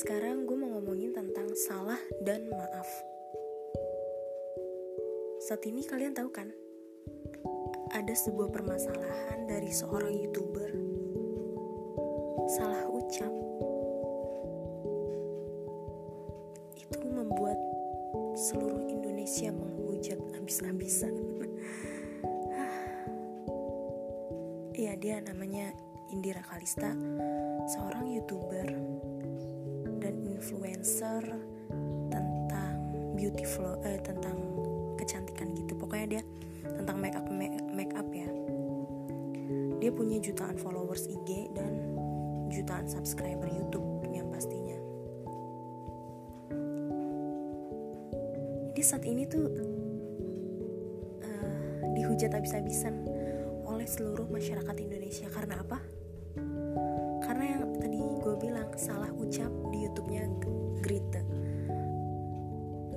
sekarang gue mau ngomongin tentang salah dan maaf. Saat ini kalian tahu kan, ada sebuah permasalahan dari seorang youtuber salah ucap. Itu membuat seluruh Indonesia menghujat habis-habisan. Iya dia namanya Indira Kalista, seorang youtuber influencer tentang beauty flow eh, tentang kecantikan gitu. Pokoknya dia tentang make up make up ya. Dia punya jutaan followers IG dan jutaan subscriber YouTube yang pastinya. Jadi saat ini tuh uh, dihujat habis-habisan oleh seluruh masyarakat Indonesia. Karena apa? Karena yang tadi gue bilang salah ucap di YouTube-nya Grita.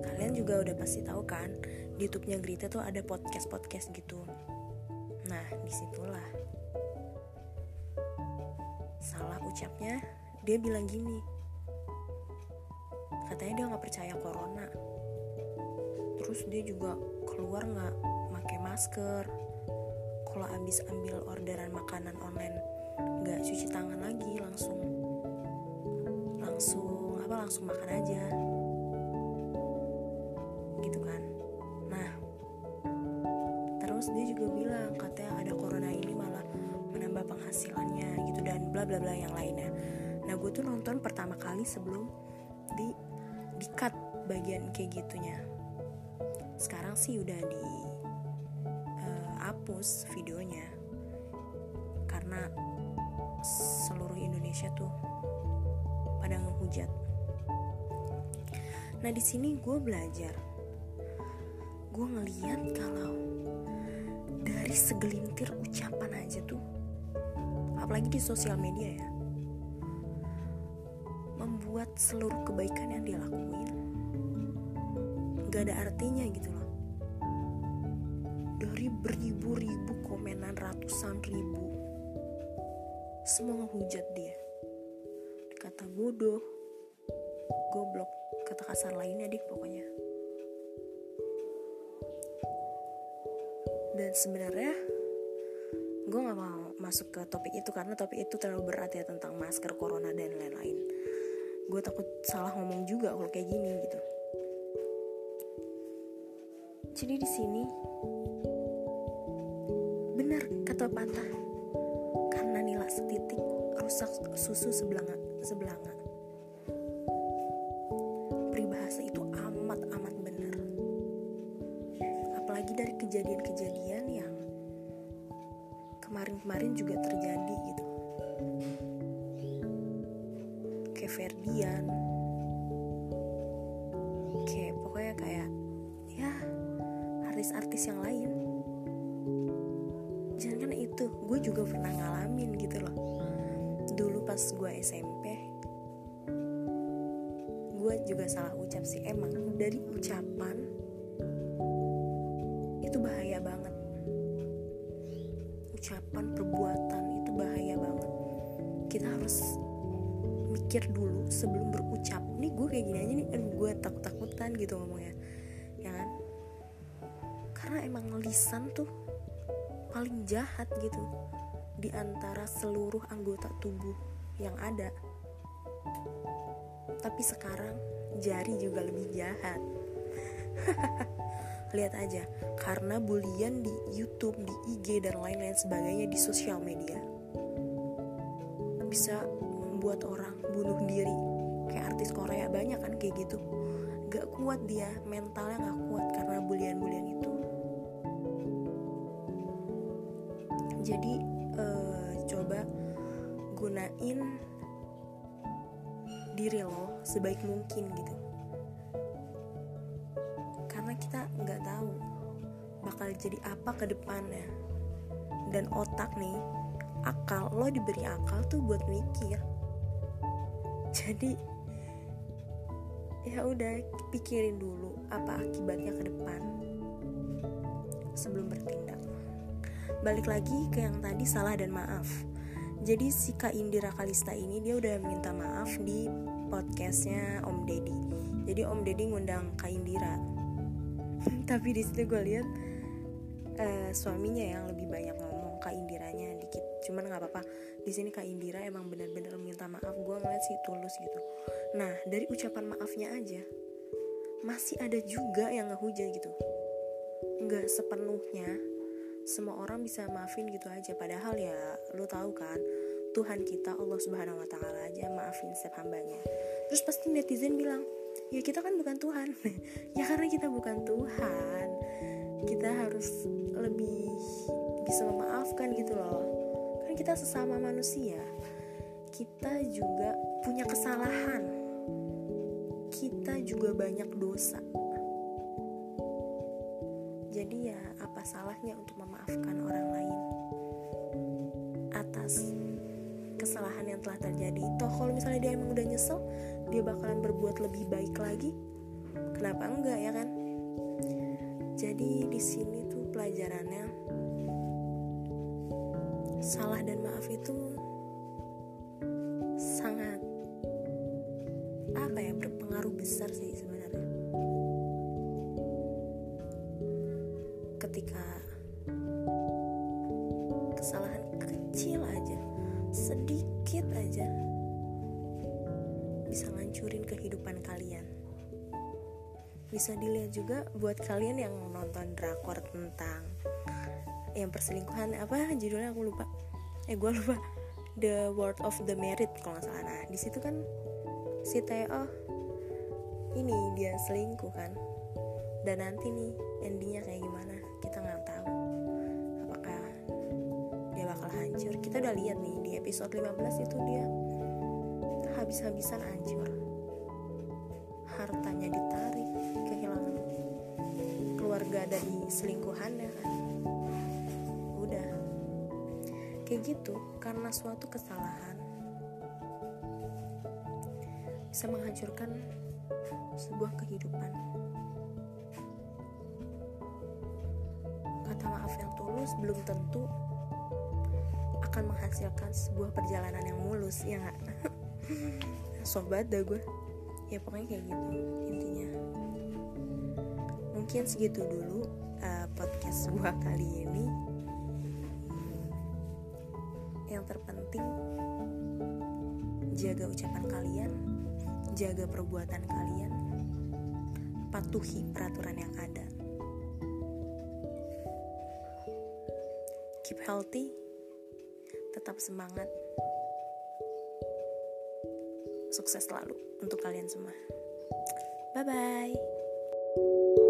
Kalian juga udah pasti tahu kan, di YouTube-nya Grita tuh ada podcast-podcast gitu. Nah, di situlah salah ucapnya dia bilang gini katanya dia nggak percaya corona terus dia juga keluar nggak pakai masker kalau abis ambil orderan makanan online nggak cuci tangan lagi langsung langsung apa langsung makan aja. Gitu kan. Nah terus dia juga bilang katanya ada corona ini malah menambah penghasilannya gitu dan bla bla bla yang lainnya. Nah gue tuh nonton pertama kali sebelum di di cut bagian kayak gitunya. Sekarang sih udah di uh, hapus videonya. Karena seluruh Indonesia tuh pada ngehujat. Nah di sini gue belajar, gue ngeliat kalau dari segelintir ucapan aja tuh, apalagi di sosial media ya, membuat seluruh kebaikan yang dia lakuin gak ada artinya gitu loh. Dari beribu-ribu komenan ratusan ribu, semua ngehujat dia. Kata bodoh, goblok, kata kasar lainnya deh pokoknya. Dan sebenarnya gue gak mau masuk ke topik itu karena topik itu terlalu berat ya tentang masker, corona dan lain-lain. Gue takut salah ngomong juga kalau kayak gini gitu. Jadi di sini benar kata patah setitik rusak susu sebelanga sebelanga. Peribahasa itu amat amat benar. Apalagi dari kejadian-kejadian yang kemarin-kemarin juga terjadi gitu. Kayak Ferdian, kayak pokoknya kayak ya artis-artis yang lain itu gue juga pernah ngalamin gitu loh. Dulu pas gue SMP gue juga salah ucap sih. Emang dari ucapan itu bahaya banget. Ucapan perbuatan itu bahaya banget. Kita harus mikir dulu sebelum berucap. Nih gue kayak gini aja nih gue takut-takutan gitu ngomongnya ya kan? Karena emang lisan tuh paling jahat gitu di antara seluruh anggota tubuh yang ada. Tapi sekarang jari juga lebih jahat. Lihat aja, karena bulian di YouTube, di IG dan lain-lain sebagainya di sosial media bisa membuat orang bunuh diri. Kayak artis Korea banyak kan kayak gitu. Gak kuat dia, mentalnya gak kuat karena bulian-bulian itu. Jadi uh, coba gunain diri lo sebaik mungkin gitu. Karena kita nggak tahu bakal jadi apa ke depannya. Dan otak nih akal lo diberi akal tuh buat mikir. Jadi ya udah pikirin dulu apa akibatnya ke depan sebelum bertindak balik lagi ke yang tadi salah dan maaf. Jadi si Kak Indira Kalista ini dia udah minta maaf di podcastnya Om Deddy. Jadi Om Deddy ngundang Kak Indira. Tapi di situ gue lihat uh, suaminya yang lebih banyak ngomong Kak Indiranya dikit. Cuman nggak apa-apa. Di sini Kak Indira emang benar-benar minta maaf. Gue ngeliat sih tulus gitu. Nah dari ucapan maafnya aja masih ada juga yang ngehujat gitu. Nggak sepenuhnya semua orang bisa maafin gitu aja padahal ya lu tahu kan Tuhan kita Allah Subhanahu wa taala aja maafin setiap hambanya. Terus pasti netizen bilang, "Ya kita kan bukan Tuhan." ya karena kita bukan Tuhan, kita harus lebih bisa memaafkan gitu loh. Kan kita sesama manusia. Kita juga punya kesalahan. Kita juga banyak dosa. Jadi ya apa salahnya untuk memaafkan orang lain? Atas kesalahan yang telah terjadi. Toh kalau misalnya dia emang udah nyesel dia bakalan berbuat lebih baik lagi. Kenapa enggak ya kan? Jadi di sini tuh pelajarannya salah dan maaf itu sangat apa ya berpengaruh besar sih sebenarnya ketika kesalahan kecil aja sedikit aja bisa ngancurin kehidupan kalian. Bisa dilihat juga buat kalian yang nonton drakor tentang yang perselingkuhan apa judulnya aku lupa. Eh gue lupa. The World of the Merit kalau nggak salah. Nah di situ kan si Theo ini dia selingkuh kan dan nanti nih endingnya kayak gimana kita nggak tahu. Apakah dia bakal hancur. Kita udah lihat nih di episode 15 itu dia habis-habisan hancur. Hartanya ditarik kehilangan keluarga dari selingkuhannya kan. Udah. Kayak gitu karena suatu kesalahan bisa menghancurkan sebuah kehidupan yang tulus belum tentu akan menghasilkan sebuah perjalanan yang mulus ya nggak? Sobat dah gue ya pokoknya kayak gitu intinya. Mungkin segitu dulu uh, podcast gue kali ini. Yang terpenting jaga ucapan kalian jaga perbuatan kalian patuhi peraturan yang ada keep healthy, tetap semangat, sukses selalu untuk kalian semua. Bye bye.